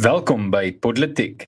Welkom by Politiek.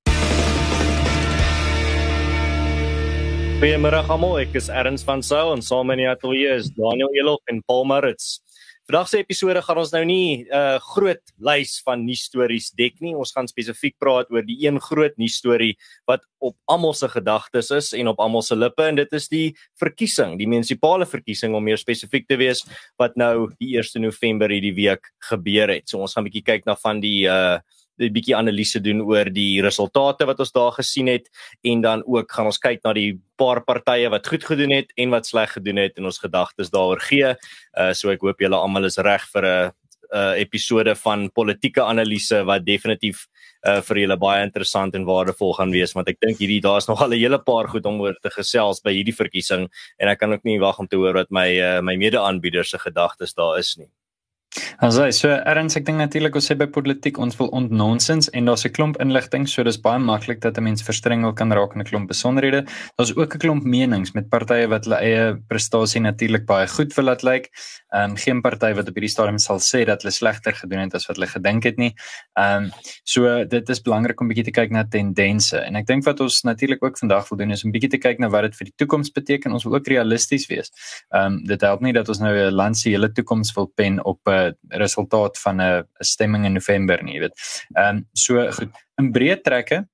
Goeiemôre almal, ek is Erns van Sail en saam in die ateljee is Daniel Elof en Paul Marits. Vandag se episode gaan ons nou nie 'n uh, groot lys van nuusstories dek nie. Ons gaan spesifiek praat oor die een groot nuusstorie wat op almal se gedagtes is en op almal se lippe en dit is die verkiesing, die munisipale verkiesing om meer spesifiek te wees wat nou die 1 November hierdie week gebeur het. So ons gaan 'n bietjie kyk na van die uh 'n bietjie analise doen oor die resultate wat ons daar gesien het en dan ook gaan ons kyk na die paar partye wat goed gedoen het en wat sleg gedoen het en ons gedagtes daaroor gee. Uh so ek hoop julle almal is reg vir 'n 'n episode van politieke analise wat definitief uh vir julle baie interessant en waardevol gaan wees want ek dink hierdie daar's nog al 'n hele paar goed om oor te gesels by hierdie verkiesing en ek kan ook nie wag om te hoor wat my uh, my mede-aanbieders se gedagtes daar is nie. Also so erns ek dink natuurlik ons sê by politiek ons wil ontnonsens en daar's 'n klomp inligting so dis baie maklik dat 'n mens verstrengel kan raak in 'n klomp besonderhede. Daar's ook 'n klomp menings met partye wat hulle eie prestasie natuurlik baie goed wil laat lyk. Ehm um, geen party wat op hierdie stadium sal sê dat hulle slegter gedoen het as wat hulle gedink het nie. Ehm um, so dit is belangrik om bietjie te kyk na tendense en ek dink wat ons natuurlik ook vandag wil doen is om bietjie te kyk na wat dit vir die toekoms beteken. Ons wil ook realisties wees. Ehm um, dit help nie dat ons nou 'n land se hele toekoms wil pen op 'n uh, resultaat van 'n stemming in November nie, jy weet. Ehm um, so goed, in breë trekke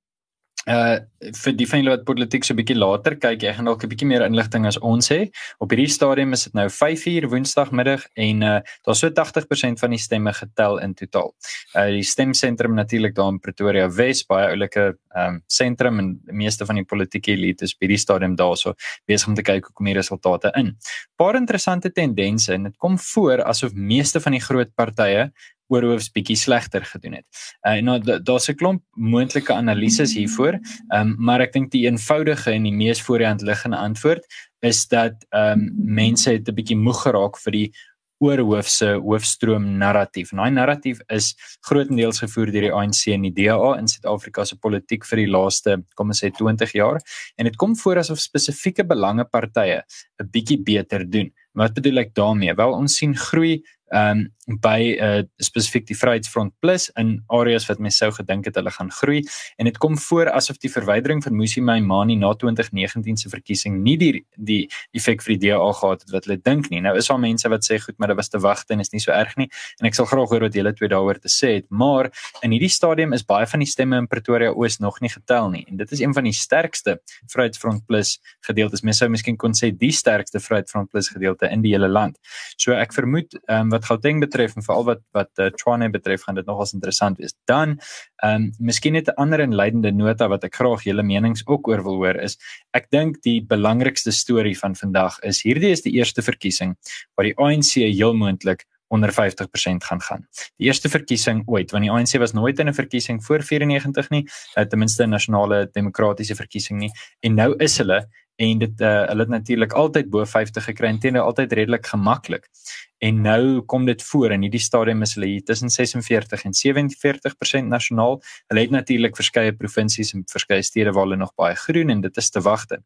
uh vir die van julle wat politiek so 'n bietjie later kyk, jy gaan dalk 'n bietjie meer inligting as ons hê. Op hierdie stadium is dit nou 5uur Woensdagmiddag en uh daar's so 80% van die stemme getel in totaal. Uh die stemsentrum natuurlik daar in Pretoria Wes, baie oulike um sentrum en die meeste van die politieke elite is by die stadium daarso besig om te kyk hoe kom die resultate in. Paar interessante tendense en dit kom voor asof meeste van die groot partye oorhoofs bietjie slegter gedoen het. Uh, en nou daar's 'n klomp moontlike analises hiervoor, um, maar ek dink die eenvoudige en die mees voorhand liggende antwoord is dat um, mense het 'n bietjie moeg geraak vir die oorhoofse hoofstroom narratief. En daai narratief is grootendeels gevoer deur die ANC en die DA in Suid-Afrika se politiek vir die laaste, kom ons sê 20 jaar en dit kom voor asof spesifieke belangepartye 'n bietjie beter doen. Wat bedoel ek daarmee? Wel ons sien groei ehm um, by uh, spesifiek die Vryheidsfront Plus in areas wat mense sou gedink het hulle gaan groei en dit kom voor asof die verwydering van Musi Maimani na 2019 se verkiesing nie die die effek vir die DA gehad het wat hulle dink nie. Nou is daar mense wat sê goed, maar dit was te wagte en is nie so erg nie en ek sal graag hoor wat julle twee daaroor te sê het, maar in hierdie stadium is baie van die stemme in Pretoria Oos nog nie getel nie en dit is een van die sterkste Vryheidsfront Plus gedeeltes. Mense sou miskien kon sê die sterkste Vryheidsfront Plus gedeelte in die hele land. So ek vermoed ehm um, wat Gauteng betref en veral wat wat uh, Tshwane betref gaan dit nogals interessant wees. Dan ehm um, miskien net 'n ander inleidende nota wat ek graag julle menings ook oor wil hoor is ek dink die belangrikste storie van vandag is hierdie is die eerste verkiesing waar die ANC heel moontlik onder 50% gaan gaan. Die eerste verkiesing ooit, want die ANC was nooit in 'n verkiesing voor 94 nie, uh, ten minste 'n nasionale demokratiese verkiesing nie. En nou is hulle en dit uh, hulle het natuurlik altyd bo 50 gekry en teenoor altyd redelik gemaklik. En nou kom dit voor in hierdie stadium is hulle hier tussen 46 en 47% nasionaal. Hulle het natuurlik verskeie provinsies en verskeie stede waar hulle nog baie groen en dit is te wagte.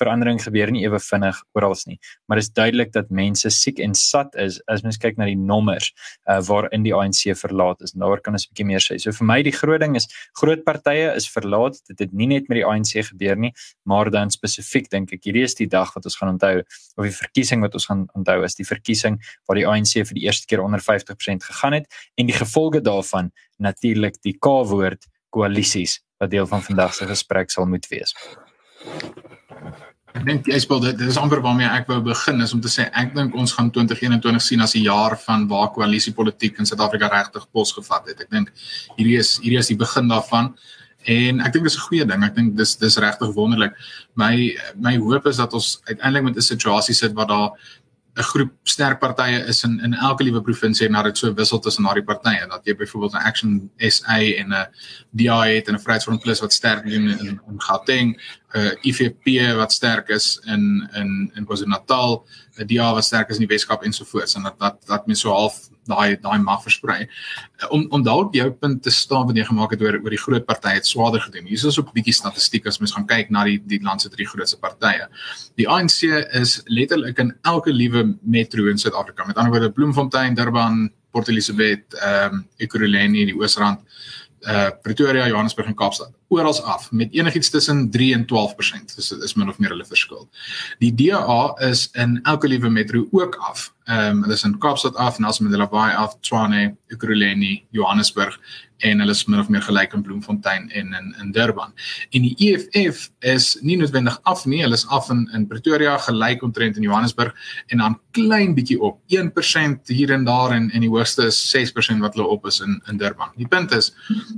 Verandering gebeur nie ewe vinnig oral nie, maar is duidelik dat mense siek en sat is as mens kyk na die nommers uh, waarin die ANC verlaat is. Daar kan ons 'n bietjie meer sê. So vir my die groot ding is groot partye is verlaat. Dit het nie net met die ANC gebeur nie, maar dan spesifiek dink ek hierdie is die dag wat ons gaan onthou of die verkiesing wat ons gaan onthou is die verkiesing waar die ANC vir die eerste keer onder 50% gegaan het en die gevolge daarvan natuurlik die K-woord koalisies wat deel van vandag se gesprek sal moet wees. Ek dink jy speel dit dis amper waarmee ek wou begin is om te sê ek dink ons gaan 2021 sien as 'n jaar van waar koalisiepolitiek in Suid-Afrika regtig pos gevat het. Ek dink hierdie is hierdie is die begin daarvan. En ek dink dis 'n goeie ding. Ek dink dis dis regtig wonderlik. My my hoop is dat ons uiteindelik met 'n situasie sit waar daar 'n groep sterk partye is in in elke liewe provinsie en dat dit so wissel tussen daardie partye. Dat jy byvoorbeeld 'n Action SA en 'n DI het en 'n Vryheidsfront Plus wat sterk doen in in Gauteng, 'n IFP wat sterk is in in in KwaZulu-Natal, 'n DA wat sterk is in die Weskaap ensovoorts en dat dat dat mense so half daai daai mag versprei. Om om dalk jou punt te staan wat jy gemaak het oor oor die groot partye het swaarder gedoen. Hier is ons ook 'n bietjie statistiek as mens gaan kyk na die die land se drie grootste partye. Die ANC is letterlik in elke liewe metro in Suid-Afrika. Met ander woorde Bloemfontein, Durban, Port Elizabeth, ehm um, Ekurhuleni in die Oosrand uh Pretoria, Johannesburg en Kaapstad oral af met enigiets tussen 3 en 12%. Dis is min of meer hulle verskil. Die DA is in elke liewe metro ook af. Ehm um, hulle is in Kaapstad af, Nelson Mandela Bay af, Tshwane, Ekurhuleni, Johannesburg en hulle is min of meer gelyk in Bloemfontein en in in Durban. En die EFF is nie noodwendig af nie, hulle is af in in Pretoria, gelyk omtrent in Johannesburg en dan klein bietjie op, 1% hier en daar en en die hoogste is 6% wat hulle op is in in Durban. Die punt is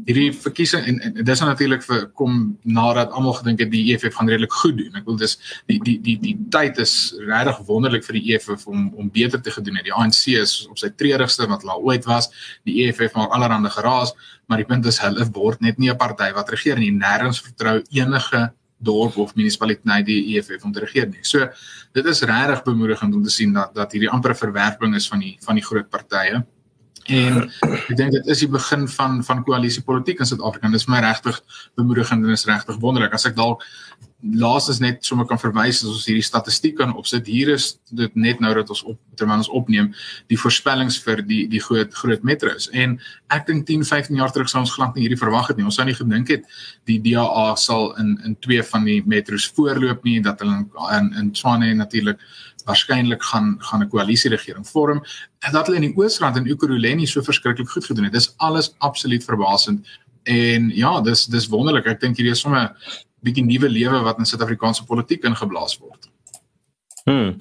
hierdie verkiesing en, en dis natuurlik vir kom nadat almal gedink het die EFF gaan redelik goed doen. Ek wil dis die die die die tyd is regtig wonderlik vir die EFF om om beter te gedoen het. Die ANC is op sy treurigste wat hulle ooit was. Die EFF maak allerhande geraas maar die punt is hulle word net nie 'n party wat regeer nie. Nêrens vertrou enige dorp of munisipaliteit die EFF om te regeer nie. So dit is regtig bemoedigend om te sien dat dat hierdie ampere verwerping is van die van die groot partye. En ek dink dit is die begin van van koalisiepolitiek in Suid-Afrika. Dit is my regtig bemoedigend en is regtig wonderlik. As ek dalk laas is net sommer kan verwys as ons hierdie statistiek kan opsit. Hier is dit net nou dat ons op terwyl ons opneem die voorspellings vir die die groot groot metros. En ek dink 10, 15 jaar terug sou ons glad nie hierdie verwag het nie. Ons sou nie gedink het die DA sal in in twee van die metros voorloop nie dat hulle in in Tshwane natuurlik waarskynlik gaan gaan 'n koalisie regering vorm en dat hulle in die Oosrand en Ekurhuleni so verskriklik goed gedoen het. Dis alles absoluut verbasend. En ja, dis dis wonderlik. Ek dink hierdie is sommer bietjie nuwe lewe wat in Suid-Afrikaanse politiek ingeblaas word. Hmm.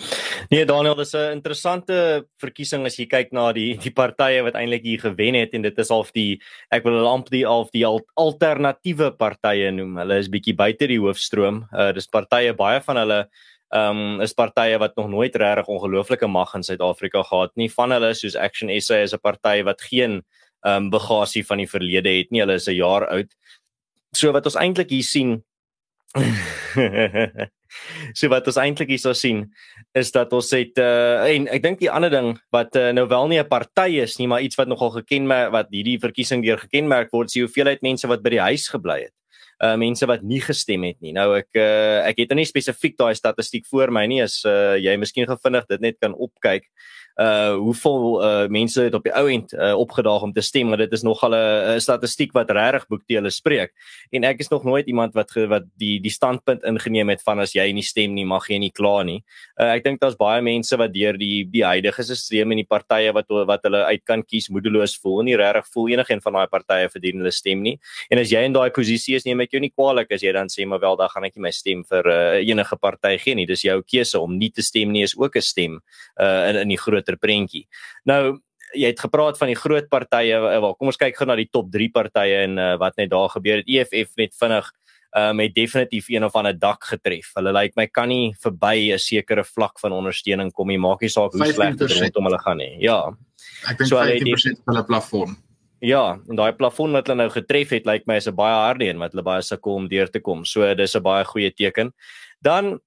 Nee Daniel, dis 'n interessante verkiesing as jy kyk na die die partye wat eintlik hier gewen het en dit is half die ek wil hulle amper die half die alternatiewe partye noem. Hulle is bietjie buite die hoofstroom. Uh dis partye baie van hulle ehm um, is partye wat nog nooit regtig ongelooflike mag in Suid-Afrika gehad nie. Van hulle soos Action SA is 'n party wat geen ehm um, bagasie van die verlede het nie. Hulle is 'n jaar oud. So wat ons eintlik hier sien so wat ons eintlik hierso sien is dat ons het uh, en ek dink die ander ding wat uh, nou wel nie 'n party is nie maar iets wat nogal gekenmerk wat hierdie verkiesing deur gekenmerk word is die hoeveelheid mense wat by die huis gebly het. Uh mense wat nie gestem het nie. Nou ek uh, ek het nou nie spesifiek daai statistiek voor my nie as uh, jy miskien gevindig dit net kan opkyk uh hoeveel uh mense het op die ou end uh, opgedaag om te stem maar dit is nogal 'n statistiek wat regtig boekdele spreek en ek is nog nooit iemand wat ge, wat die die standpunt ingeneem het van as jy nie stem nie mag jy nie kla nie. Uh ek dink daar's baie mense wat deur die die huidige stelsel en die partye wat wat hulle uit kan kies moedeloos voel nie regtig voel enigiets van daai partye verdien hulle stem nie. En as jy in daai posisie is neem ek jou nie kwaadlik as jy dan sê maar wel dan gaan ek nie my stem vir uh, enige party gee nie. Dis jou keuse om nie te stem nie is ook 'n stem uh in in die groter prentjie. Nou jy het gepraat van die groot partye, eh, wel kom ons kyk gou na die top 3 partye en uh, wat net daar gebeur het. EFF net vinnig um, het definitief een of ander dak getref. Hulle lyk like, my kan nie verby 'n sekere vlak van ondersteuning kom nie. Maak nie saak hoe sleg dit rondom hulle gaan nie. Ja. Ek dink so 15% van hulle plafon. Ja, en daai plafon wat hulle nou getref het, lyk my is 'n baie harde een wat hulle baie sukkel om deur te kom. So dis 'n baie goeie teken. Dan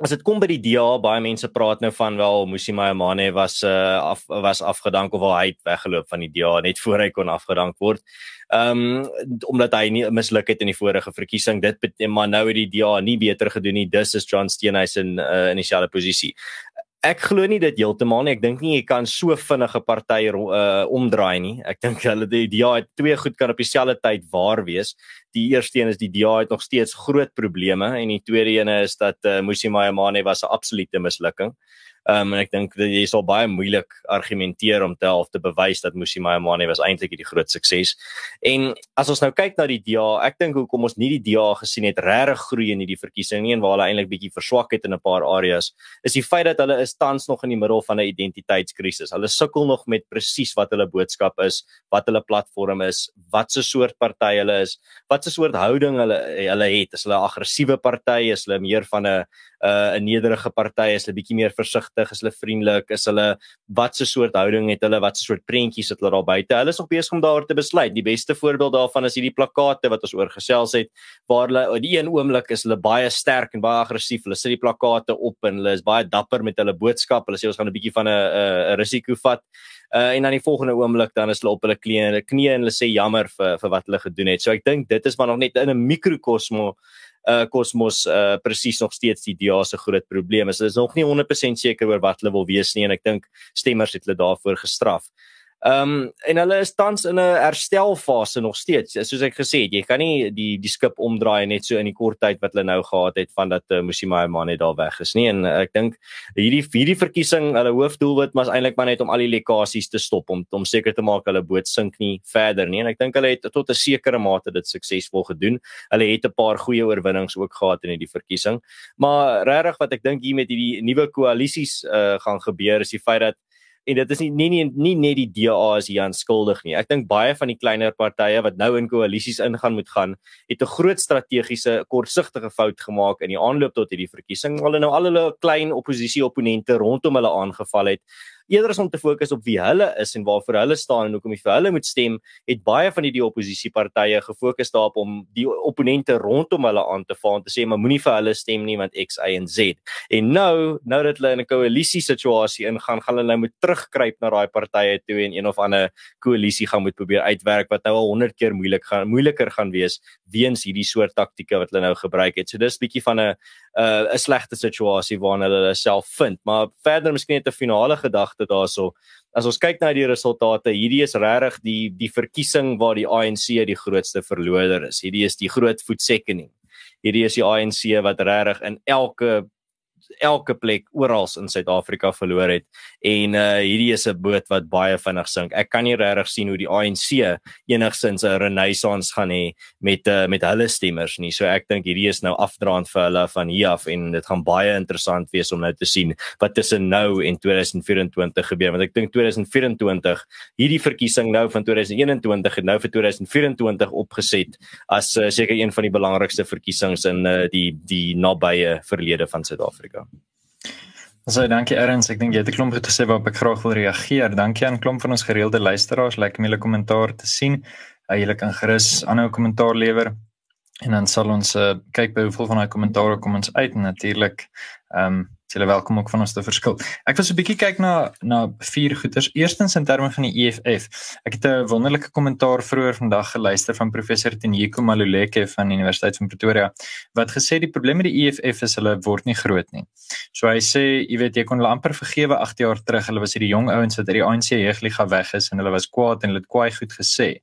as dit kom by die DA baie mense praat nou van wel Musi Mayamane was uh, af was afgedank of al hy het weggeloop van die DA net voor hy kon afgedank word. Ehm um, omdat hy nie misluk het in die vorige verkiesing dit maar nou het die DA nie beter gedoen nie. Dis is John Steenhuisen uh, in dieselfde posisie ek glo nie dit heeltemal nie. Ek dink nie jy kan so vinnige party uh omdraai nie. Ek dink hulle die DA het twee goed kan op dieselfde tyd waar wees. Die eerste een is die DA het nog steeds groot probleme en die tweede een is dat uh, Musi Mayamane was 'n absolute mislukking. Um, en ek dink dat jy sal baie moeilik argumenteer om te half te bewys dat Musi Mayamane was eintlik die groot sukses. En as ons nou kyk na die DA, ek dink hoekom ons nie die DA gesien het regtig groei in hierdie verkiesing nie en waar hulle eintlik bietjie verswak het in 'n paar areas, is die feit dat hulle is tans nog in die middel van 'n identiteitskrisis. Hulle sukkel nog met presies wat hulle boodskap is, wat hulle platform is, wat se soort party hulle is, wat se soort houding hulle hulle het. Is hulle 'n aggressiewe party? Is hulle meer van 'n 'n nederige party? Is hulle bietjie meer versigtig? Versigtig, is hulle vriendelik, is hulle wat se soort houding het hulle, wat se soort prentjies het hulle daar buite. Hulle is nog besig om daaroor te besluit. Die beste voorbeeld daarvan is hierdie plakate wat ons oorgesels het waar hulle in die een oomblik is hulle baie sterk en baie aggressief. Hulle sit die plakate op en hulle is baie dapper met hulle boodskap. Hulle sê ons gaan 'n bietjie van 'n risiko vat. Uh, en dan die volgende oomblik dan is hulle op hulle knieë en hulle knieë en hulle sê jammer vir vir wat hulle gedoen het. So ek dink dit is maar nog net in 'n mikrokosmos uh kosmos uh presies nog steeds die DA se groot probleem is. Hulle is nog nie 100% seker oor wat hulle wil wees nie en ek dink stemmers het hulle daarvoor gestraf. Ehm um, en hulle is tans in 'n herstelfase nog steeds. Soos ek gesê het, jy kan nie die die skip omdraai net so in die kort tyd wat hulle nou gehad het van dat uh, Musima Mane daar weg is nie. En uh, ek dink hierdie hierdie verkiesing, hulle hoofdoelwit was eintlik maar net om al die lekkasies te stop om om seker te maak hulle boot sink nie verder nie. En ek dink hulle het tot 'n sekere mate dit suksesvol gedoen. Hulle het 'n paar goeie oorwinnings ook gehad in hierdie verkiesing. Maar regtig wat ek dink hier met hierdie nuwe koalisies uh, gaan gebeur is die feit dat en dit is nie nie nie, net die DA is hier aanskuldig nie. Ek dink baie van die kleiner partye wat nou in koalisies ingaan moet gaan, het 'n groot strategiese kortsigtige fout gemaak in die aanloop tot hierdie verkiesing. Hulle nou al hulle klein oppositie opponente rondom hulle aangeval het eerder as om te fokus op wie hulle is en waarvoor hulle staan en hoekom jy vir hulle moet stem, het baie van die, die oppositiepartye gefokus daarop om die opponente rondom hulle aan te val en te sê maar moenie vir hulle stem nie want X, Y en Z. En nou, nou dat hulle in 'n koalisie situasie ingaan, gaan hulle nou moet terugkruip na daai partye toe en een of ander koalisie gaan moet probeer uitwerk wat nou al 100 keer moeilik gaan moeiliker gaan wees weens hierdie soort taktieke wat hulle nou gebruik het. So dis bietjie van 'n 'n 'n slegte situasie waarin hulle hulle self vind. Maar verder miskien net 'n finale gedagte daarso. As ons kyk na die resultate, hierdie is regtig die die verkiesing waar die ANC die grootste verloder is. Hierdie is die groot voetsekkening. Hierdie is die ANC wat regtig in elke elke plek oral in Suid-Afrika verloor het en uh hierdie is 'n boot wat baie vinnig sink. Ek kan nie regtig sien hoe die ANC enigsins 'n renaissance gaan hê met uh met hulle stemmers nie. So ek dink hierdie is nou afdraand vir hulle van hier af en dit gaan baie interessant wees om nou te sien wat tussen nou en 2024 gebeur want ek dink 2024 hierdie verkiesing nou van 2021 het nou vir 2024 opgeset as uh, seker een van die belangrikste verkiesings in uh, die die nabye verlede van Suid-Afrika. So dankie Erns, ek dink jy het 'n klomp gesê waarop ek graag wil reageer. Dankie aan klomp van ons gereelde luisteraars, lyk like my hulle kommentaar te sien. Uh, julle kan gerus aanhou kommentaar lewer. En dan sal ons uh, kyk by hoeveel van daai kommentare kom ons uit. En natuurlik ehm um, Dis hulle welkom ook van ons te verskil. Ek wil so 'n bietjie kyk na na vier goeters. Eerstens in terme van die EFF. Ek het 'n wonderlike kommentaar vroeër vandag geluister van professor Tinyiko Maluleke van die Universiteit van Pretoria wat gesê die probleem met die EFF is hulle word nie groot nie. So hy sê, jy weet, jy kon hulle amper vergewe 8 jaar terug. Hulle was hierdie jong ouens wat uit die ANC jeugliga weg is en hulle was kwaad en hulle het kwaai goed gesê.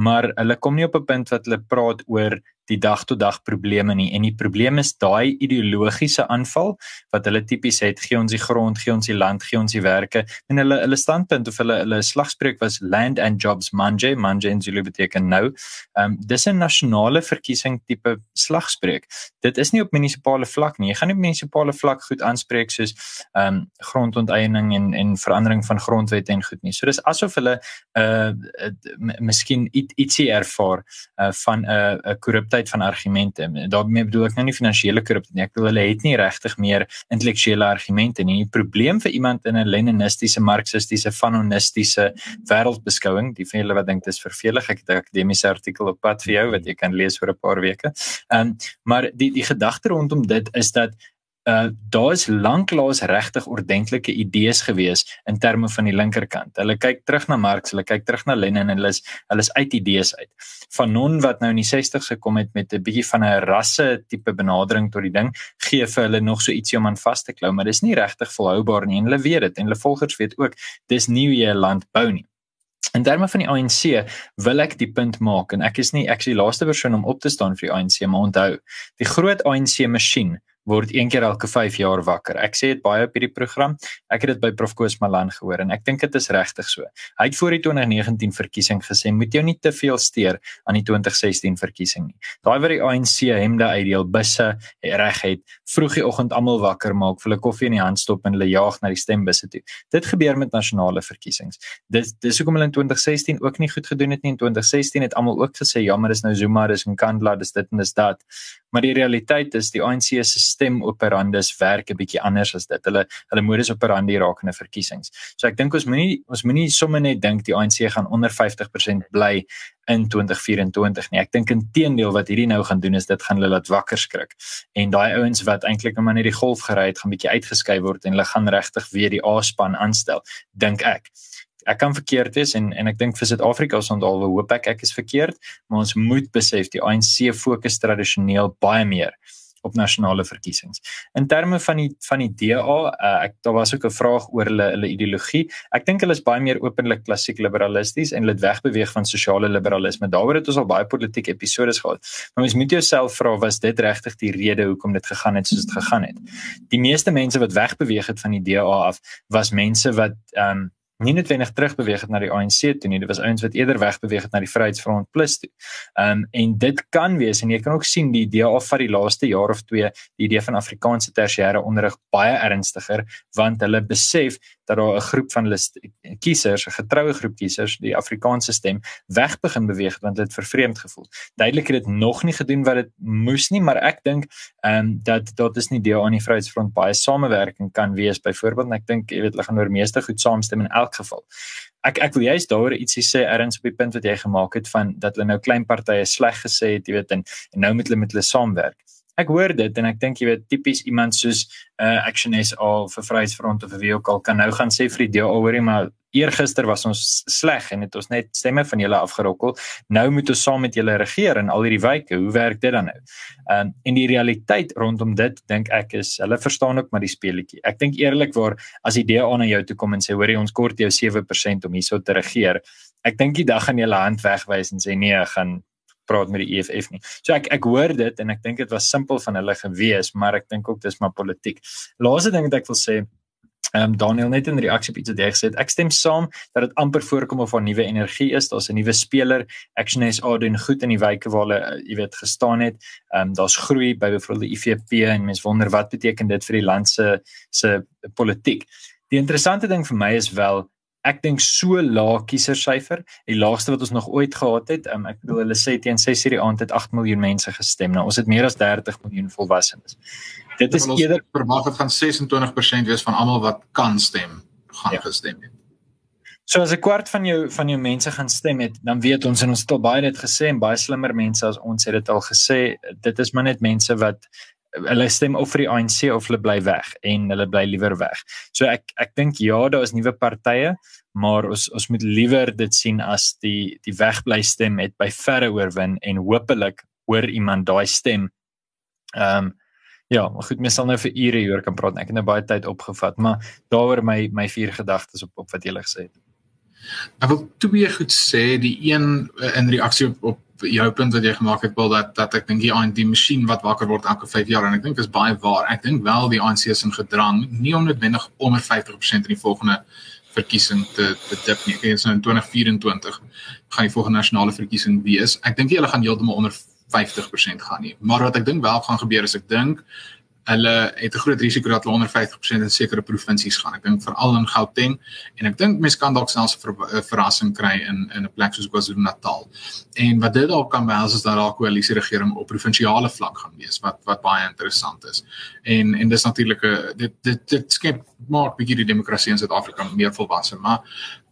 Maar hulle kom nie op 'n punt wat hulle praat oor die dag tot dag probleme nie. En die probleem is daai ideologiese aanval wat hulle tipies het. Gee ons die grond gee ons die land gee ons die werke. En hulle hulle standpunt of hulle hulle slagspreuk was land and jobs manje. Manje in Zulu beteken nou. Um, dis 'n nasionale verkiesing tipe slagspreuk. Dit is nie op munisipale vlak nie. Jy gaan nie op munisipale vlak goed aanspreek soos um, grondonteiening en en verandering van grondwette en goed nie. So dis asof hulle uh, uh miskien ietsie ervaar uh, van 'n uh, 'n diversiteit van argumente. daarmee bedoel ek nou nie finansiële korrupsie nie. Ek bedoel hulle het nie regtig meer intellektuele argumente nie. Die probleem vir iemand in 'n leninistiese, marxistiese, fanonistiese wêreldbeskouing, die van julle wat dink dit is vervelig, ek het 'n akademiese artikel op pad vir jou wat jy kan lees vir 'n paar weke. Ehm um, maar die die gedagte rondom dit is dat uh daar is lanklaas regtig ordentlike idees gewees in terme van die linkerkant. Hulle kyk terug na Marx, hulle kyk terug na Lenin en hulle is hulle is uit idees uit. Fanon wat nou in die 60's gekom het met 'n bietjie van 'n rasse tipe benadering tot die ding, gee vir hulle nog so ietsie om aan vas te klou, maar dis nie regtig volhoubaar nie en hulle weet dit en hulle volgers weet ook dis nie hoe jy 'n land bou nie. En daarmee van die ANC wil ek die punt maak en ek is nie ek is die laaste persoon om op te staan vir die ANC maar onthou die groot ANC masjien word een keer elke 5 jaar wakker. Ek sê dit baie op hierdie program. Ek het dit by Prof Koos Malan gehoor en ek dink dit is regtig so. Hy het voor die 2019 verkiesing gesê moet jy nie te veel steur aan die 2016 verkiesing nie. Daai wat die ANC hemde uitdeel, busse reg het, vroeg die oggend almal wakker maak, vir hulle koffie in die hand stop en hulle jaag na die stembusse toe. Dit gebeur met nasionale verkiesings. Dit dis hoekom hulle in 2016 ook nie goed gedoen het nie. In 2016 het almal ook gesê ja, maar dis nou Zuma, dis Nkandla, dis dit en dis dat. Maar die realiteit is die ANC se stem operandus werk 'n bietjie anders as dit. Hulle hulle modus operandi in 'n verkiesings. So ek dink ons moenie ons moenie sommer net dink die ANC gaan onder 50% bly in 2024 nie. Ek dink inteendeel wat hierdie nou gaan doen is dit gaan hulle laat wakker skrik. En daai ouens wat eintlik maar net die golf gery het, gaan bietjie uitgeskuif word en hulle gaan regtig weer die A-span aanstel, dink ek ek kan verkeerd wees en en ek dink vir Suid-Afrika ons onthaalwe hoop ek ek is verkeerd, maar ons moet besef die ANC fokus tradisioneel baie meer op nasionale verkiesings. In terme van die van die DA, uh, ek daar was ook 'n vraag oor hulle hulle ideologie. Ek dink hulle is baie meer openlik klassiek liberalisties en hulle het wegbeweeg van sosiale liberalisme. Daaroor het ons al baie politieke episode gehad. Maar mens moet jouself vra was dit regtig die rede hoekom dit gegaan het soos dit gegaan het? Die meeste mense wat wegbeweeg het van die DA af was mense wat ehm um, nie noodwendig terugbeweeg het na die ANC toe nie. Dit was ouens wat eerder wegbeweeg het na die Vryheidsfront Plus toe. Ehm um, en dit kan wees en jy kan ook sien die idee af van die laaste jaar of twee die idee van Afrikaanse tersiêre onderrig baie ernstiger want hulle besef dat daar 'n groep van hulle kiesers, 'n getroue groep kiesers, die Afrikaanse stem weg begin beweeg want dit vervreemd gevoel. Duidelik het dit nog nie gedoen wat dit moes nie, maar ek dink ehm um, dat dit is nie deel aan die Vryheidsfront baie samewerking kan wees byvoorbeeld en ek dink jy weet hulle gaan oor meeste goed saamstem in elk geval. Ek ek wil juist daaroor ietsie sê erns op die punt wat jy gemaak het van dat hulle nou klein partye sleg gesê het, jy weet en, en nou met hulle met hulle saamwerk ek hoor dit en ek dink jy weet tipies iemand soos uh, Action SA vir Vryheidsfront of wie ook al kan nou gaan sê vir die deel hoorie maar eergister was ons sleg en het ons net stemme van julle afgerokkel. Nou moet ons saam met julle regeer in al hierdie wyke. Hoe werk dit dan nou? Um, en die realiteit rondom dit dink ek is hulle verstaan ook maar die speletjie. Ek dink eerlikwaar as die DA na jou toe kom en sê hoorie ons kort jou 7% om hierso te regeer. Ek dink die dag gaan jy hulle hand wegwys en sê nee gaan praat met die EFF nie. So ek ek hoor dit en ek dink dit was simpel van hulle gewees, maar ek dink ook dis maar politiek. Laaste ding wat ek wil sê Ehm um, Daniel net in reaksie op iets wat jy gesê het. Ek stem saam dat dit amper voorkom of 'n nuwe energie is. Daar's 'n nuwe speler. Action SA doen goed in die wyke waar hulle uh, jy weet gestaan het. Ehm um, daar's groei by byvoorbeeld die IFP en mense wonder wat beteken dit vir die land se se politiek. Die interessante ding vir my is wel ek dink so lae kiesersyfer, die laagste wat ons nog ooit gehad het. Um, ek bedoel hulle sê teen 6 hierdie aand het 8 miljoen mense gestem. Nou ons het meer as 30 miljoen volwassenes. Dit is eerder verwag het van 26% wees van almal wat kan stem gaan ja. gestem het. So as 'n kwart van jou van jou mense gaan stem het, dan weet ons en ons het al baie dit gesê en baie slimmer mense as ons het dit al gesê, dit is maar net mense wat hulle stem of vir die ANC of hulle bly weg en hulle bly liewer weg. So ek ek dink ja, daar is nuwe partye, maar ons ons moet liewer dit sien as die die wegbly stem het by verre oorwin en hopelik hoor iemand daai stem. Ehm um, ja, maar goed, mens sal nou vir ure hier kan praat. Ek het nou baie tyd opgevat, maar daaroor my my vier gedagtes op op wat jy gesê het. Ek wil twee goed sê, die een in reaksie op, op jou punt wat jy gemaak het, Paul, dat dat ek dink die ANC die masjien wat wakker word elke 5 jaar en ek dink dit is baie waar. Ek dink wel die ANC is in gedrang, nie om noodwendig onder 50% in die volgende verkiesing te te dip nie. Ek dink so in 2024 gaan die volgende nasionale verkiesing wees. Ek dink hulle gaan heeltemal onder 50% gaan nie. Maar wat ek dink wel gaan gebeur is ek dink hulle het 'n groot risiko dat hulle onder 50% in sekere provinsies gaan. Ek dink veral in Gauteng en ek dink mense kan dalk selfs 'n ver, verrassing kry in in 'n plek soos KwaZulu-Natal. En wat dit dalk kan behels is dat daar 'n koalisie regering op provinsiale vlak gaan wees wat wat baie interessant is. En en dis natuurlik 'n dit dit dit skep maak bietjie die demokrasie in Suid-Afrika meer volwasse, maar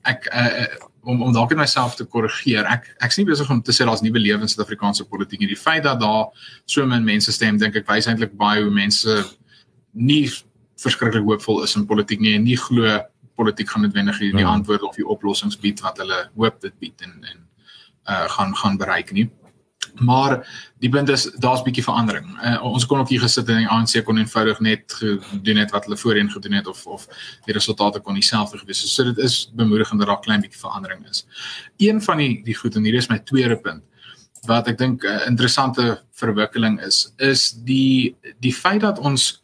ek uh, om om dalk net myself te korrigeer. Ek ek's nie besig om te sê daar's nuwe lewens in Suid-Afrikaanse politiek nie. Die feit dat daar so min mense stem, dink ek wys eintlik baie hoe mense nie verskriklik hoopvol is in politiek nie en nie glo politiek gaan noodwendig die, die hmm. antwoorde of die oplossings bied wat hulle hoop dit bied en en uh gaan gaan bereik nie. Maar die punt is daar's bietjie verandering. Uh, ons kon ook hier gesit en die ANC kon eenvoudig net gedoen het wat hulle voorheen gedoen het of of die resultate kon dieselfde gewees het. So dit is bemoedigend dat daar klein bietjie verandering is. Een van die die goed en hier is my tweede punt wat ek dink 'n uh, interessante verwikkeling is is die die feit dat ons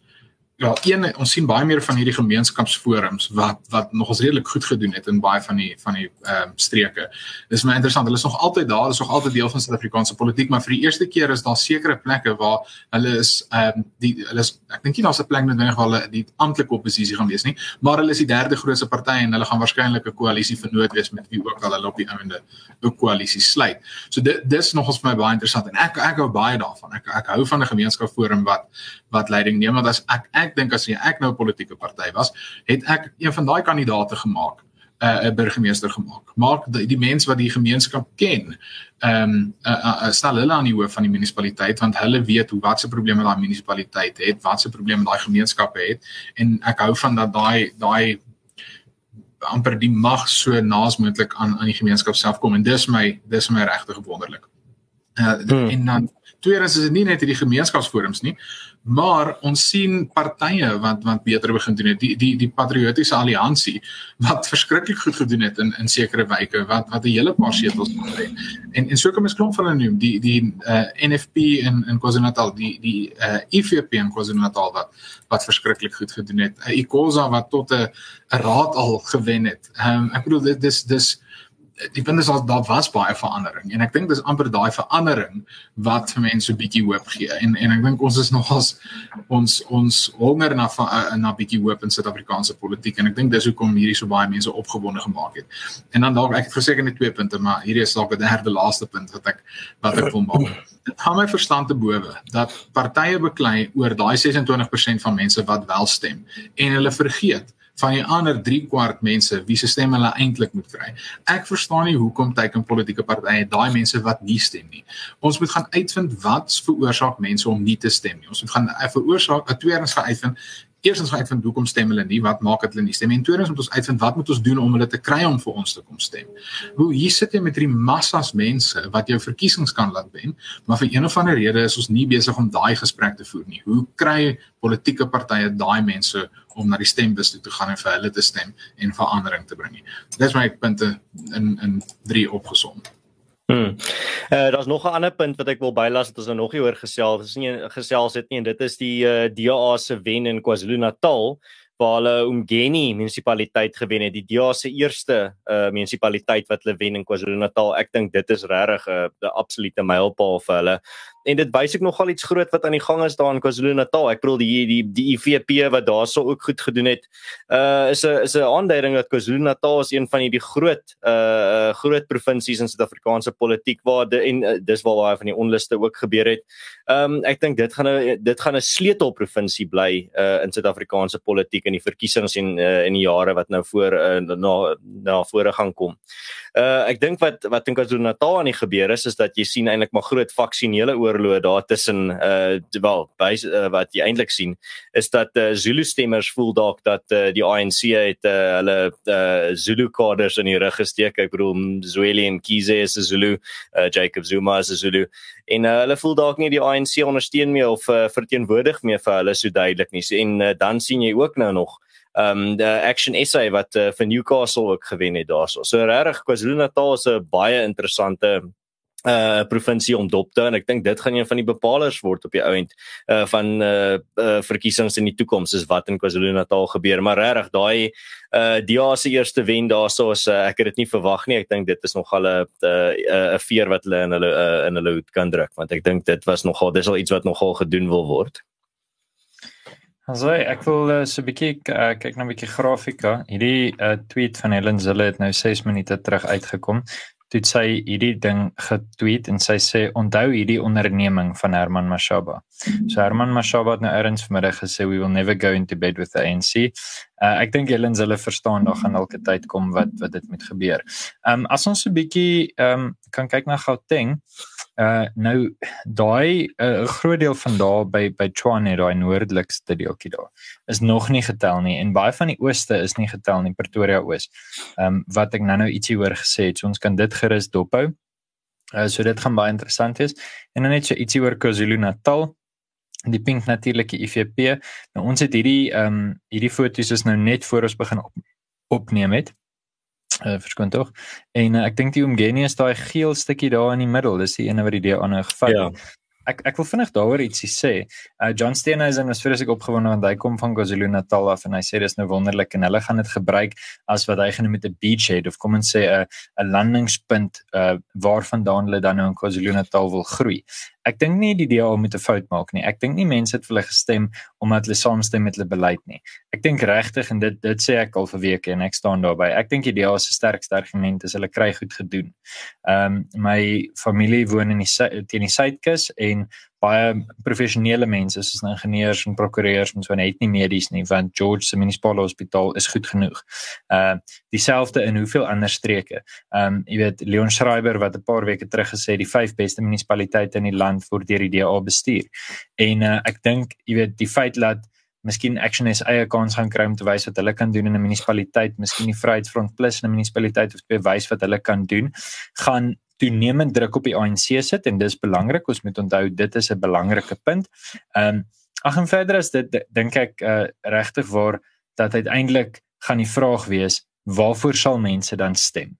ja, een ons sien baie meer van hierdie gemeenskapsforums wat wat nog ons redelik goed gedoen het in baie van die van die ehm um, streke. Dis my interessant. Hulle is nog altyd daar, is nog altyd deel van Suid-Afrikaanse politiek, maar vir die eerste keer is daar sekere plekke waar hulle is ehm um, die hulle is ek dink nie daar's 'n plek noodwendig waar hulle die amptelike oppositie gaan wees nie, maar hulle is die derde grootste party en hulle gaan waarskynlik 'n koalisie vernoot wees met wie ook al hulle op die einde 'n koalisie sluit. So dit dis nog ons vir my baie interessant en ek ek hou baie daarvan. Ek ek hou van 'n gemeenskapsforum wat wat leiding neem want as ek ek dink as ek nou 'n politieke party was, het ek een van daai kandidaate gemaak, uh, 'n uh, burgemeester gemaak. Maak die, die mense wat die gemeenskap ken, ehm um, uh, uh, stel hulle aan die hoof van die munisipaliteit want hulle weet hoe watse probleme daai munisipaliteit het, watse probleme daai gemeenskap het en ek hou van dat daai daai amper die mag so naas moontlik aan aan die gemeenskap self kom en dis my dis my regtig wonderlik. Uh, hmm. En dan tweedens is dit nie net hierdie gemeenskapsforums nie, maar ons sien partye wat wat beter begin doen het. Die die die patriotiese alliansie wat verskriklik goed gedoen het in in sekere wyke wat wat 'n hele paar setels gekry het. En en so kom ons klomp van hulle noem, die die uh, NFP in in KwaZulu-Natal, die die uh, IFP in KwaZulu-Natal wat wat verskriklik goed gedoen het. Uh, IKOSA wat tot 'n 'n raad al gewen het. Ehm um, ek bedoel dit dis dis die punt is al daar was baie verandering en ek dink dis amper daai verandering wat vir mense 'n bietjie hoop gee en en ek dink ons is nogals ons ons honger na na bietjie hoop in Suid-Afrikaanse politiek en ek dink dis hoekom hierdie so baie mense opgewonde gemaak het. En dan dalk ek het verseker net twee punte maar hierdie is dalk 'n derde laaste punt wat ek wat ek wil maak. Dit hou my verstand te bowe dat partye beklei oor daai 26% van mense wat wel stem en hulle vergeet van die ander 3 kwart mense wie se stem hulle eintlik moet kry. Ek verstaan nie hoekom teiken politieke partye daai mense wat nie stem nie. Ons moet gaan uitvind wat veroorsaak mense om nie te stem nie. Ons moet gaan eh, veroorsaak 'n tweedens gaan uitvind Eerstens gaan uitvind hoekom stem hulle nie, wat maak dat hulle nie stem nie. En tweedens moet ons uitvind wat moet ons doen om hulle te kry om vir ons te kom stem. Hoe hier sit jy met hierdie massas mense wat jou verkiesings kan laat wen, maar vir een of ander rede is ons nie besig om daai gesprek te voer nie. Hoe kry politieke partye daai mense om na die stembus toe te gaan en vir hulle te stem en verandering te bring. Dis my punte in in 3 opgesom. Hmm. Uh daar's nog 'n ander punt wat ek wil bylas wat ons nou nog nie oor gesels, dis nie gesels het nie en dit is die uh, DA se wen in KwaZulu-Natal waar hulle Umgeni munisipaliteit gewen het, die DA se eerste uh munisipaliteit wat hulle wen in KwaZulu-Natal. Ek dink dit is regtig 'n uh, absolute mylpaal vir hulle en dit wys ook nogal iets groot wat aan die gang is daar in KwaZulu-Natal. Ek bedoel die die die IFP wat daarso ook goed gedoen het. Uh is 'n is 'n aanduiding dat KwaZulu-Natal is een van die groot uh groot provinsies in Suid-Afrikaanse politiek waar de, en uh, dis waar baie van die onluste ook gebeur het. Um ek dink dit gaan 'n dit gaan 'n sleutelprovinsie bly uh in Suid-Afrikaanse politiek in die verkiesings en uh, in die jare wat nou voor uh, na na vore gaan kom. Uh ek dink wat wat in KwaZulu-Natal aan die gebeur is is dat jy sien eintlik maar groot faksionele oorlog daar tussen uh wel by uh, wat jy eintlik sien is dat uh, Zulu stemmers voel dalk dat uh, die ANC het uh, hulle uh, Zulu kaders in die rug gesteek. Ek bedoel Zweli en Kize is 'n Zulu, uh, Jacob Zuma is 'n Zulu en uh, hulle voel dalk nie die ANC ondersteun meer of uh, verteenwoordig meer vir hulle so duidelik nie. En uh, dan sien jy ook nou nog ehm um, die Action SA wat uh, vir Newcastle ook gewen het daarso. So regtig KwaZulu-Natal is 'n baie interessante uh provinsie om dop te en ek dink dit gaan een van die bepalers word op die ount uh van uh, uh verkiesings in die toekoms is wat in KwaZulu-Natal gebeur maar regtig daai uh DA se eerste wen daarso is uh, ek het dit nie verwag nie ek dink dit is nogal 'n 'n 'n veer wat hulle in hulle uh, in hulle hoed kan druk want ek dink dit was nogal dis al iets wat nogal gedoen wil word Also ek wil uh, so 'n bietjie uh, kyk na 'n bietjie grafika. Hierdie uh, tweet van Helen Zille het nou 6 minute terug uitgekom. Toe sy hierdie ding getweet en sy sê onthou hierdie onderneming van Herman Mashaba. So Herman Mashaba het nou eers vanmiddag gesê we will never go into bed with the ANC. Uh, ek dink Helen Zille verstaan daar gaan elke tyd kom wat wat dit moet gebeur. Ehm um, as ons 'n bietjie ehm um, kan kyk na Gauteng Uh nou daai 'n uh, groot deel van daar by by Tshwane daai noordelikste deeltjie daar is nog nie getel nie en baie van die ooste is nie getel nie Pretoria Oos. Ehm um, wat ek nou-nou ietsie hoor gesê het, so ons kan dit gerus dophou. Uh so dit gaan baie interessant wees. En dan net so ietsie oor KwaZulu-Natal die pink natuurlike IFP. Nou ons het hierdie ehm um, hierdie foto's is nou net voor ons begin op, opneem het uh, verskoon tog. En uh, ek dink die Umgeni is daai geel stukkie daar in die middel, dis die ene wat die DA nou gevat het. Ja. Ek ek wil vinnig daaroor ietsie sê. Uh John Steenhuisen was vreeslik opgewonde want hy kom van KwaZulu-Natal af en hy sê dis nou wonderlik en hulle gaan dit gebruik as wat hy genoem het 'n beachhead of kom ons sê 'n 'n landingspunt uh waarvandaan hulle dan nou in KwaZulu-Natal wil groei ek dink nie die DA moet 'n fout maak nie. Ek dink nie mense het vir hulle gestem omdat hulle saamstem met hulle beleid nie. Ek dink regtig en dit dit sê ek al vir weke en ek staan daarby. Ek dink die DA se sterkste argument is hulle kry goed gedoen. Ehm um, my familie woon in die teen die Suidkus en baie professionele mense soos nou ingenieurs en prokureurs en so net nie medies nie want George se munisipale hospitaal is goed genoeg. Uh dieselfde in hoeveel ander streke. Um jy weet Leon Schreiber wat 'n paar weke terug gesê die vyf beste munisipaliteite in die land word deur die DA bestuur. En uh ek dink jy weet die feit dat miskien Action SA eie kans gaan kry om te wys wat hulle kan doen in 'n munisipaliteit, miskien die Vryheidsfront Plus in 'n munisipaliteit of te wys wat hulle kan doen, gaan toenemend druk op die ANC sit en dis belangrik. Ons moet onthou dit is 'n belangrike punt. Ehm um, ag en verder is dit dink ek uh, regtig waar dat uiteindelik gaan die vraag wees waarvoor sal mense dan stem?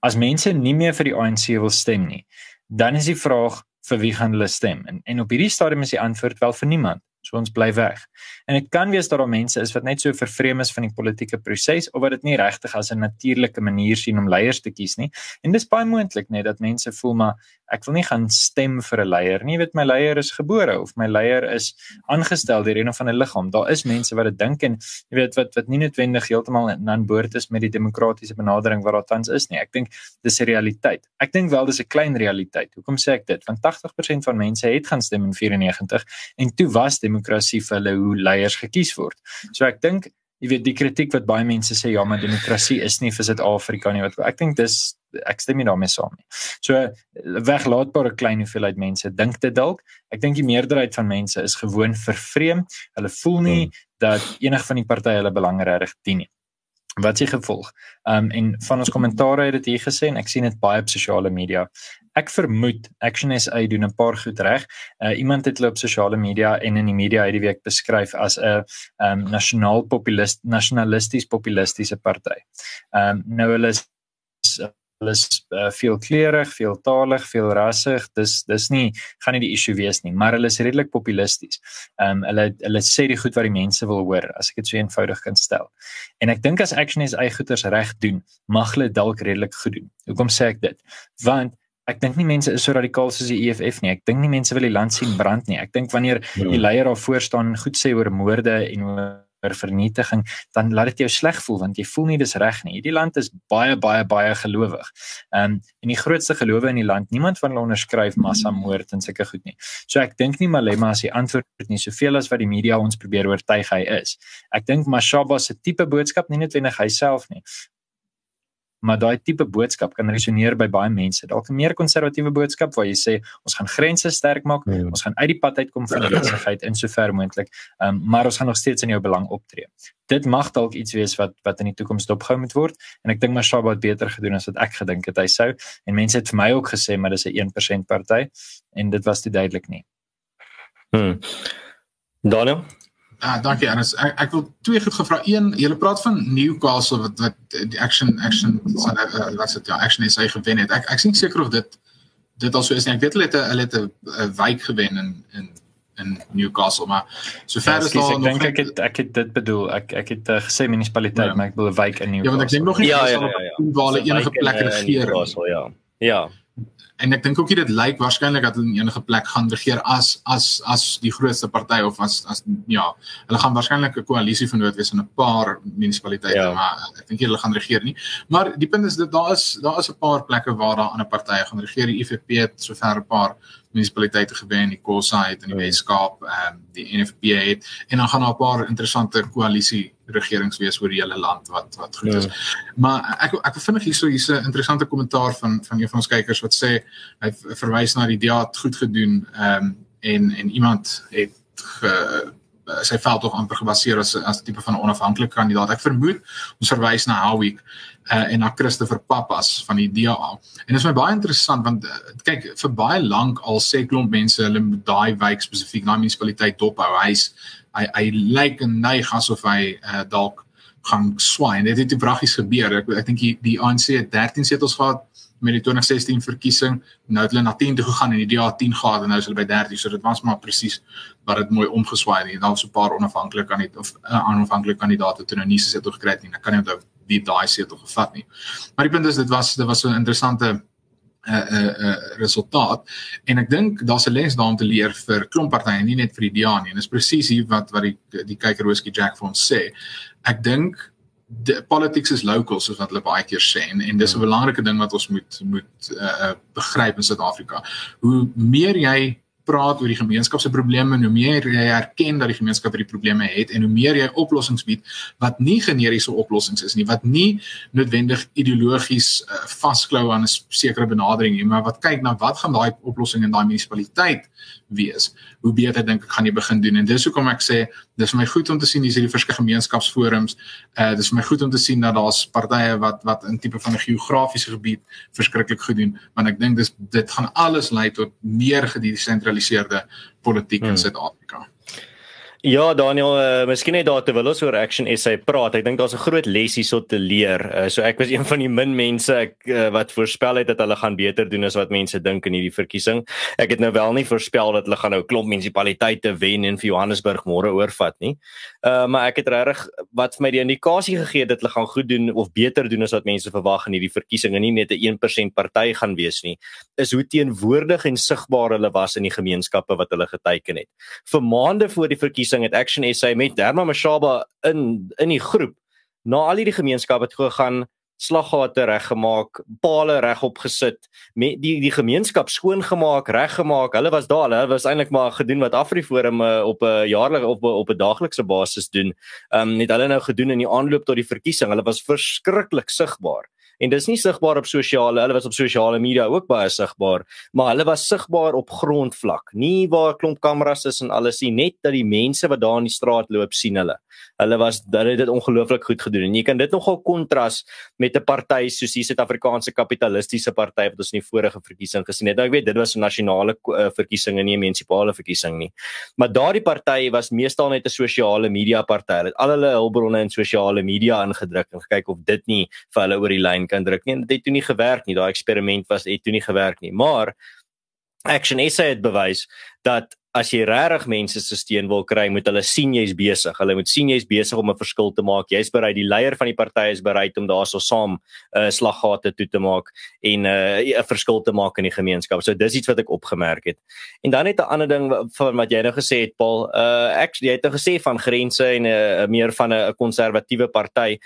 As mense nie meer vir die ANC wil stem nie, dan is die vraag vir wie gaan hulle stem? En en op hierdie stadium is die antwoord wel vir niemand. So ons bly weg. En dit kan wees dat daar mense is wat net so vervreem is van die politieke proses of wat dit nie regtig as 'n natuurlike manier sien om leiers te kies nie. En dis baie moontlik net dat mense voel maar ek wil nie gaan stem vir 'n leier nie. Jy weet my leier is gebore of my leier is aangestel deur een of ander liggaam. Daar is mense wat dit dink en jy weet wat wat nie noodwendig heeltemal aan boord is met die demokratiese benadering wat daar tans is nie. Ek dink dis 'n realiteit. Ek dink wel dis 'n klein realiteit. Hoekom sê ek dit? Want 80% van mense het gaan stem in 94 en toe was demokrasie vir hulle hoe leiers gekies word. So ek dink jy weet die kritiek wat baie mense sê ja maar demokrasie is nie vir Suid-Afrika nie wat ek dink dis ek stem nie daarmee saam nie. So weglaatbare klein hoeveelheid mense dink dit dalk. Ek dink die meerderheid van mense is gewoon vervreem. Hulle voel nie hmm. dat enig van die partye hulle belange reg dien nie wat se gevolg. Ehm um, en van ons kommentaare het dit hier gesê en ek sien dit baie op sosiale media. Ek vermoed Action SA doen 'n paar goed reg. Uh, iemand het hulle op sosiale media en in die media hierdie week beskryf as 'n ehm um, nasionaal populist nasionalisties populistiese party. Ehm um, nou hulle is hulle is uh, veel kleurig, veel taalig, veel rassig. Dis dis nie gaan nie die issue wees nie, maar hulle is redelik populisties. Ehm um, hulle hulle sê die goed wat die mense wil hoor, as ek dit so eenvoudig kan stel. En ek dink as Action is eie goeders reg doen, mag hulle dalk redelik goed doen. Hoekom sê ek dit? Want Ek dink nie mense is so radikaal soos die EFF nie. Ek dink nie mense wil die land sien brand nie. Ek dink wanneer ja. die leier daar voor staan en goed sê oor moorde en oor vir vernietiging, dan laat dit jou sleg voel want jy voel nie dis reg nie. Hierdie land is baie baie baie gelowig. Ehm um, en die grootste gelowe in die land, niemand van hulle onderskryf massamoord en sulke goed nie. So ek dink nie Malema as die antwoord nie soveel as wat die media ons probeer oortuig hy is. Ek dink Mashaba se tipe boodskap nie net wendig hy self nie, maar daai tipe boodskap kan resoneer by baie mense. Dalk 'n meer konservatiewe boodskap waar jy sê ons gaan grense sterk maak, ja. ons gaan uit die pad uitkom van besigheid in sover moontlik, um, maar ons gaan nog steeds in jou belang optree. Dit mag dalk iets wees wat wat in die toekoms dopgehou moet word en ek dink Mashaba het beter gedoen as wat ek gedink het hy sou en mense het vir my ook gesê maar dis 'n 1% party en dit was te duidelik nie. Hm. Daniel Ah, dankie Ernst. Ek, ek wil twee goed gevra. Een, jy praat van Newcastle wat wat die action action wat sê ja, action is hy gewen het. Ek ek sien seker of dit dit also is nie. Ek weet hulle het hulle het 'n wijk gewen in in in Newcastle, maar sover ja, is daar nog Ek dink ek het ek het dit bedoel. Ek ek het uh, gesê munisipaliteit, ja. maar ek bedoel 'n wijk in Newcastle. Ja, want ek dink nog nie ja, ja, ja, ja, ja. waar hulle enige plek regeer. Ja. Ja en ek dink ook dit lyk waarskynlik dat hulle in enige plek gaan regeer as as as die grootste party of as as ja, hulle gaan waarskynlik 'n koalisie van noodwees in 'n paar munisipaliteite, ja. maar ek dink hulle gaan regeer nie. Maar die punt is dat daar is daar is 'n paar plekke waar daar ander partye gaan regeer. Die IFP het sover 'n paar munisipaliteite gewen, die Kossa het in die ja. Weskaap, ehm um, die NFP het en dan gaan daar 'n paar interessante koalisie regerings wees oor die hele land wat wat goed is. Ja. Maar ek ek vind hierso hier's 'n interessante kommentaar van van een van ons kykers wat sê hy verwys na die DA het goed gedoen ehm um, en en iemand het ge, sy veld tog amper gebaseer as as 'n tipe van 'n onafhanklike kandidaat. Ek vermoed ons verwys na Howick uh, en na Christopher Pappas van die DA. En dit is my baie interessant want uh, kyk vir baie lank al sê klomp mense hulle moet daai wijk spesifiek na munisipaliteit dophou. Hy's hy hy lyk en neig asof hy uh, dalk gaan swaai. Dit het bragies gebeur. Ek ek dink die, die ANC het 13 setels gehad met die 2016 verkiesing. Nou het hulle na 10 toe gegaan en die DA 10 gehad en nou is hulle by 13. So dit was maar presies wat dit mooi omgeswaai het. Daar was 'n paar onafhanklike kandidaate of 'n uh, onafhanklike kandidaate toe nou nie se setel gekry het nie. Ek kan nie onthou wie daai setel gevat nie. Maar die punt is dit was dit was so 'n interessante 'n uh, 'n uh, uh, resultaat. En ek dink daar's 'n les daarom te leer vir klomppartye nie net vir die DA nie. En dis presies hier wat wat die die kyker Roskie Jack vir ons sê. Ek dink die politics is local soos wat hulle baie keer sê. En, en dis 'n belangrike ding wat ons moet moet uh, begryp in Suid-Afrika. Hoe meer jy praat oor die gemeenskap se probleme, hoe meer jy erken dat die gemeenskap hierdie probleme het en hoe meer jy oplossings bied wat nie generiese oplossings is nie, wat nie noodwendig ideologies uh, vasklou aan 'n sekere benadering nie, maar wat kyk na wat gaan daai oplossing in daai munisipaliteit wees. Hoe beter dink ek gaan jy begin doen en dis hoekom ek sê dis vir my goed om te sien hier's hierdie verskeie gemeenskapsforums. Uh dis vir my goed om te sien dat daar's partye wat wat in tipe van 'n geografiese gebied verskriklik goed doen, want ek dink dis dit gaan alles lei tot meer gedesentraliseerde politiek hmm. in Suid-Afrika. Ja, Daniel, uh, miskien net daar te wil ons oor Action SA praat. Ek dink daar's 'n groot les hierso te leer. Uh, so ek was een van die min mense ek uh, wat voorspel het dat hulle gaan beter doen as wat mense dink in hierdie verkiesing. Ek het nou wel nie voorspel dat hulle gaan nou klomp munisipaliteite wen en vir Johannesburg môre oorvat nie. Uh, maar ek het regtig wat vir my die indikasie gegee dat hulle gaan goed doen of beter doen as wat mense verwag in hierdie verkiesing en nie net 'n 1% party gaan wees nie. Is hoe teenwoordig en sigbaar hulle was in die gemeenskappe wat hulle geteken het. Vir maande voor die verkiesing verkiesing het Action SA met Derma Mashaba in in die groep na al hierdie gemeenskappe het gegaan slaggate reggemaak, palle regop gesit, met die die gemeenskap skoongemaak, reggemaak. Hulle was daar, hulle was eintlik maar gedoen wat Afriforum uh, op 'n jaarlikse op op 'n daaglikse basis doen. Ehm um, net hulle nou gedoen in die aanloop tot die verkiesing. Hulle was verskriklik sigbaar en dis nie sigbaar op sosiale hulle was op sosiale media ook baie sigbaar maar hulle was sigbaar op grondvlak. Nie waar klomp kameras is en alles nie net dat die mense wat daar in die straat loop sien hulle hulle was hulle het dit ongelooflik goed gedoen en jy kan dit nogal kontras met 'n party soos die Suid-Afrikaanse kapitalistiese party wat ons in die vorige verkiesing gesien het nou ek weet dit was 'n nasionale uh, verkiesing en nie 'n munisipale verkiesing nie maar daardie party was meestal net 'n sosiale media party hulle het al hulle hulpbronne in sosiale media ingedruk en gekyk of dit nie vir hulle oor die lyn kan druk nie. Dit het toe nie gewerk nie. Daai eksperiment was het toe nie gewerk nie. Maar Action SA het bewys dat as jy regtig mense se steun wil kry, moet hulle sien jy's besig. Hulle moet sien jy's besig om 'n verskil te maak. Jy's bereid, die leier van die party is bereid om daarso saam 'n uh, slaggate toe te maak en 'n uh, verskil te maak in die gemeenskap. So dis iets wat ek opgemerk het. En dan net 'n ander ding van wat jy nou gesê het, Paul. Uh ek jy het nou gesê van grense en 'n uh, meer van 'n konservatiewe party.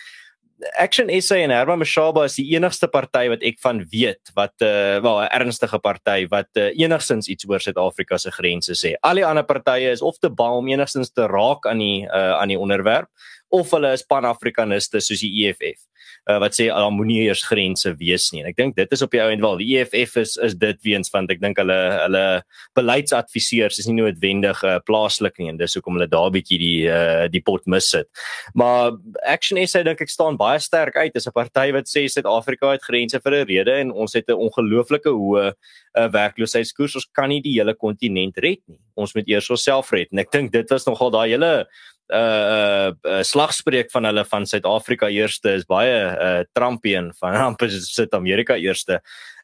Action SA en Herman Mashaba is die enigste party wat ek van weet wat 'n uh, wel 'n ernstige party wat uh, enigsins iets oor Suid-Afrika se grense sê. Al die ander partye is of te bang om enigsins te raak aan die uh, aan die onderwerp of hulle is pan-afrikaniste soos die EFF uh, wat sê daar moenie eers grense wees nie. En ek dink dit is op die ou end wel die EFF is is dit weens want ek dink hulle hulle beleidsadviseurs is nie noodwendig uh, plaaslik nie en dis hoekom hulle daar bietjie die uh, die pot mis sit. Maar Action SA dink ek staan baie sterk uit as 'n party wat sê Suid-Afrika het grense vir 'n rede en ons het 'n ongelooflike hoë uh, werkloosheidskoers. Ons kan nie die hele kontinent red nie. Ons moet eers onsself red. En ek dink dit was nogal daai hele uh uh slagspreuk van hulle van Suid-Afrika eerste is baie uh Trumpian van amper sit Amerika eerste.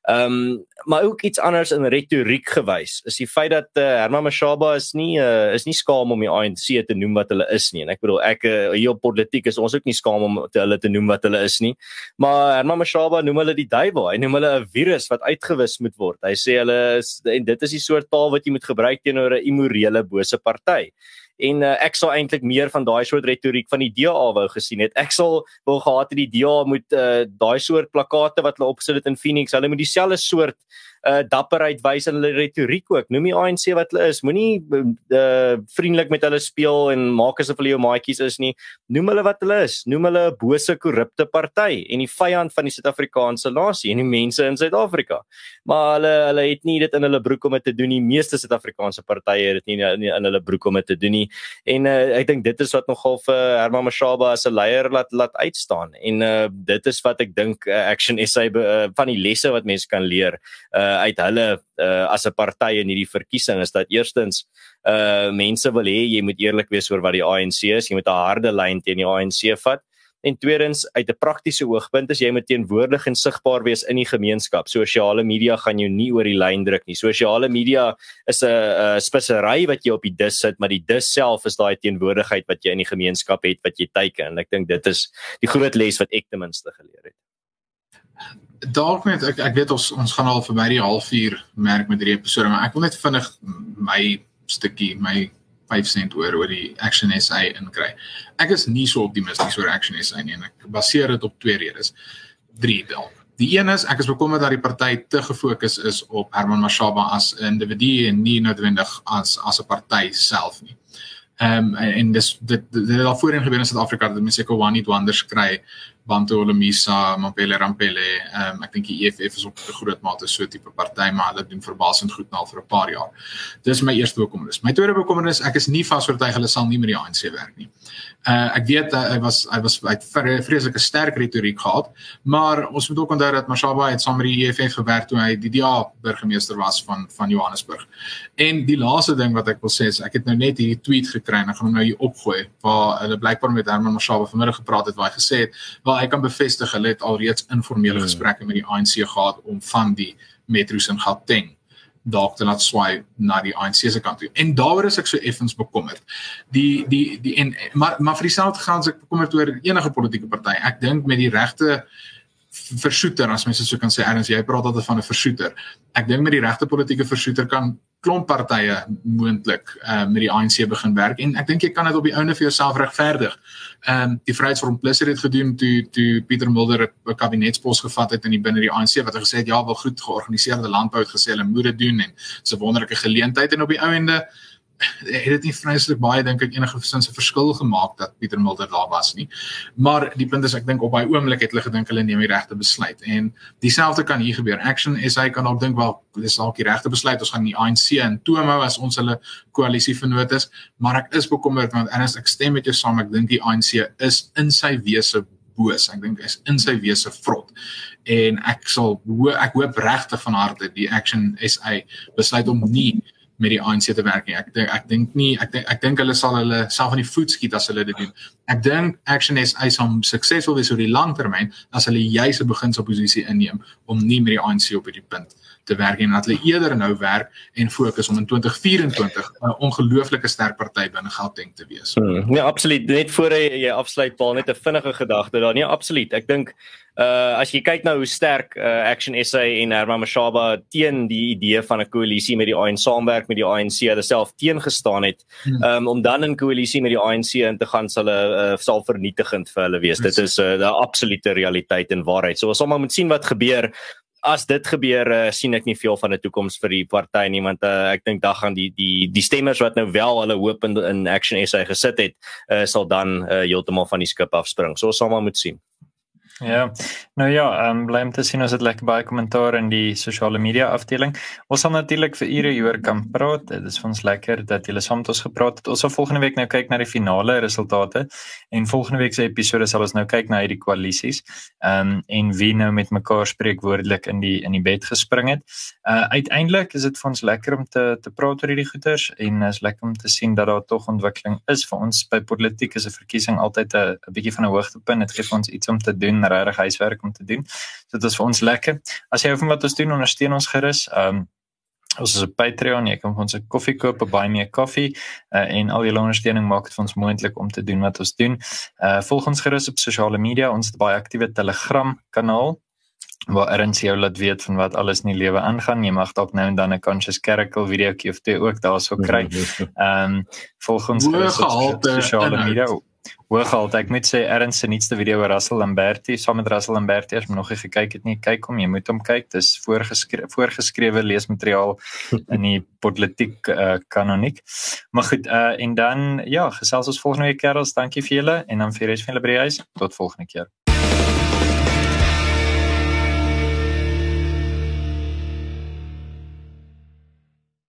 Ehm um, maar ook iets anders in retoriek gewys is die feit dat uh, Herman Mashaba is nie uh, is nie skaam om die ANC te noem wat hulle is nie. En ek bedoel ek uh, hier op politiek is ons ook nie skaam om te hulle te noem wat hulle is nie. Maar Herman Mashaba noem hulle die duiwel. Hy noem hulle 'n virus wat uitgewis moet word. Hy sê hulle is en dit is die soort taal wat jy moet gebruik teenoor 'n immorele bose party en uh, ek sou eintlik meer van daai soort retoriek van die DA wou gesien het. Ek sal wou gehad het die DA moet uh, daai soort plakate wat hulle opgesit het in Phoenix, hulle moet dieselfde soort uh dapperheid wys in hulle retoriek ook. Noem die ANC wat hulle is. Moenie uh vriendelik met hulle speel en maak asof hulle jou maatjies is nie. Noem hulle wat hulle is. Noem hulle 'n bose korrupte party en die vyand van die Suid-Afrikaanse nasie en die mense in Suid-Afrika. Maar hulle hulle het nie dit in hulle broek om dit te doen nie. Meeste Suid-Afrikaanse partye het dit nie in, in hulle broek om dit te doen nie. En uh ek dink dit is wat nogal vir Herman Mashaba as 'n leier laat laat uitstaan. En uh dit is wat ek dink uh, Action SA uh, van die lesse wat mense kan leer. Uh uh, uit hulle uh, as 'n party in hierdie verkiesing is dat eerstens uh mense wil hê jy moet eerlik wees oor wat die ANC is, jy moet 'n harde lyn teen die ANC vat. En tweedens uit 'n praktiese oogpunt is jy moet teenwoordig en sigbaar wees in die gemeenskap. Sosiale media gaan jou nie oor die lyn druk nie. Sosiale media is 'n spesery wat jy op die dis sit, maar die dis self is daai teenwoordigheid wat jy in die gemeenskap het wat jy teiken. En ek dink dit is die groot les wat ek ten minste geleer het dalk net ek ek weet ons ons gaan al verby die halfuur merk met hierdie episode maar ek wil net vinnig my stukkie my 5 sent oor oor die Action SA inkry. Ek is nie so optimisties oor Action SA nie en ek baseer dit op twee redes. Drie dalk. Die een is ek is bekommerd dat die party te gefokus is op Herman Mashaba as 'n individu en nie noodwendig as as 'n party self nie. Ehm um, en, dis dit dit het al voorheen gebeur in Suid-Afrika dat mense seker Wani Dwanders kry Bantu Olomisa, Mapele Rampele. Ehm um, ek dink die EFF is op 'n groot mate so tipe party, maar hulle doen verbasend goed nou vir 'n paar jaar. Dis my eerste bekommernis. My tweede bekommernis, ek is nie vasoortuig hulle sal nie met die ANC werk nie. Uh ek weet uh, hy was hy was uit vreeslike sterk retoriek gehad, maar ons moet ook onthou dat Mashaba het saam met die EFF gewerk toe hy die DA burgemeester was van van Johannesburg. En die laaste ding wat ek wil sê is ek het nou net hierdie tweet gekry en ek gaan hom nou hier opgooi waar hulle blykbaar met Herman Mashaba vanmiddag gepraat het waar hy gesê het, "Wel hy kan bevestig hulle het alreeds informele hmm. gesprekke met die ANC gehad om van die metros in Gauteng dalk te laat swaai na die ANC se kant toe. En daaroor is ek so effens bekommerd. Die die die en maar maar vir dieselfde gaan as ek bekommerd oor enige politieke party. Ek dink met die regte versoeter as mense so kan sê erns jy praat altyd van 'n versoeter. Ek dink met die regte politieke versoeter kan klomp partye moontlik uh, met die ANC begin werk en ek dink jy kan dit op die ouene vir jouself regverdig. Ehm um, die Vryheidsfront Plus het dit gedoen toe toe Pieter Mulder 'n kabinetspos gevat het in die binne die ANC wat hy gesê het ja, wel goed georganiseerde landbou het gesê hulle moet dit doen en dis 'n wonderlike geleentheid en op die ouende het dit nie vreeslik baie dink ek enige sin se verskil gemaak dat Pieter Mulder daar was nie. Maar die punt is ek dink op daai oomblik het hulle gedink hulle neem die regte besluit en dieselfde kan hier gebeur. Action hy kan ook dink wel dis dalk die regte besluit ons gaan die ANC in toom hou as ons hulle koalisie vernoot is, maar ek is bekommerd want anders ek stem met jou saam ek dink die ANC is in sy wese boos. Ek dink is in sy wese vrot. En ek sal ek hoop regtig van harte die Action SA besluit om nie met die ANC te werk nie. Ek dink ek dink nie ek dink ek dink hulle sal hulle self in die voet skiet as hulle dit doen. Ek dink Action SA sal suksesvol wees oor die lang termyn as hulle juis 'n beginsopposisie inneem om nie met die ANC op hierdie punt te werk en dat hulle eerder nou werk en fokus om in 2024 'n ongelooflike sterk party binne Gauteng te wees. Hmm, nee, absoluut. Net voor jy, jy afsluit Paul net 'n vinnige gedagte daar. Nee, absoluut. Ek dink uh as jy kyk nou hoe sterk uh, Action SA en Herman Mashaba teen die idee van 'n koalisie met die ANC saamwerk met die ANC hulle self teengestaan het um, om dan in koalisie met die ANC in te gaan sal hulle uh, sal vernietigend vir hulle wees. Dit is 'n uh, absolute realiteit en waarheid. So ons sal maar moet sien wat gebeur as dit gebeur uh, sien ek nie veel van 'n toekoms vir die party nie want uh, ek dink dan gaan die die die stemmers wat nou wel hulle hoop in, in Action SA gesit het uh, sal dan uh, heeltemal van die skip afspring. So ons sal maar moet sien. Ja. Nou ja, ehm um, bly om te sien as dit lekker baie kommentaar in die sosiale media afdeling. Ons sal natuurlik vir ure hieroor kan praat. Dit is vir ons lekker dat julle saam met ons gepraat het. Ons sal volgende week nou kyk na die finale resultate en volgende week se episode sal ons nou kyk na hierdie koalisies. Ehm um, en wie nou met mekaar spreek woordelik in die in die bed gespring het. Uh uiteindelik is dit vir ons lekker om te te praat oor hierdie goeters en is lekker om te sien dat daar tog ontwikkeling is vir ons by politiek is 'n verkiesing altyd 'n bietjie van 'n hoogtepunt. Dit gee vir ons iets om te doen regtig huiswerk om te doen. So dit is vir ons lekker. As jy hou van wat ons doen, ondersteun ons gerus. Ehm um, ons is op Patreon, jy kan vir ons 'n koffie koop, buy me coffee uh, en al die ondersteuning maak dit vir ons moontlik om te doen wat ons doen. Uh volg ons gerus op sosiale media. Ons het baie aktiewe Telegram kanaal waar erns jou laat weet van wat alles in die lewe aangaan. Jy mag dalk nou en dan 'n conscious character videoetjie of twee ook daarso kry. Ehm um, volg ons gerus op sosiale media. Hooggehaald. Ek moet sê Erns se nuutste video oor Russell Lamberti, saam met Russell Lamberti, as jy nog nie gekyk het nie, kyk hom, jy moet hom kyk. Dis voorgeskrewe voorgeskrewe leesmateriaal in die politiek uh, kanoniek. Maar goed, uh, en dan ja, gesels ons volgende week kerels. Dankie vir julle en dan vir res van julle by die huis. Tot volgende keer.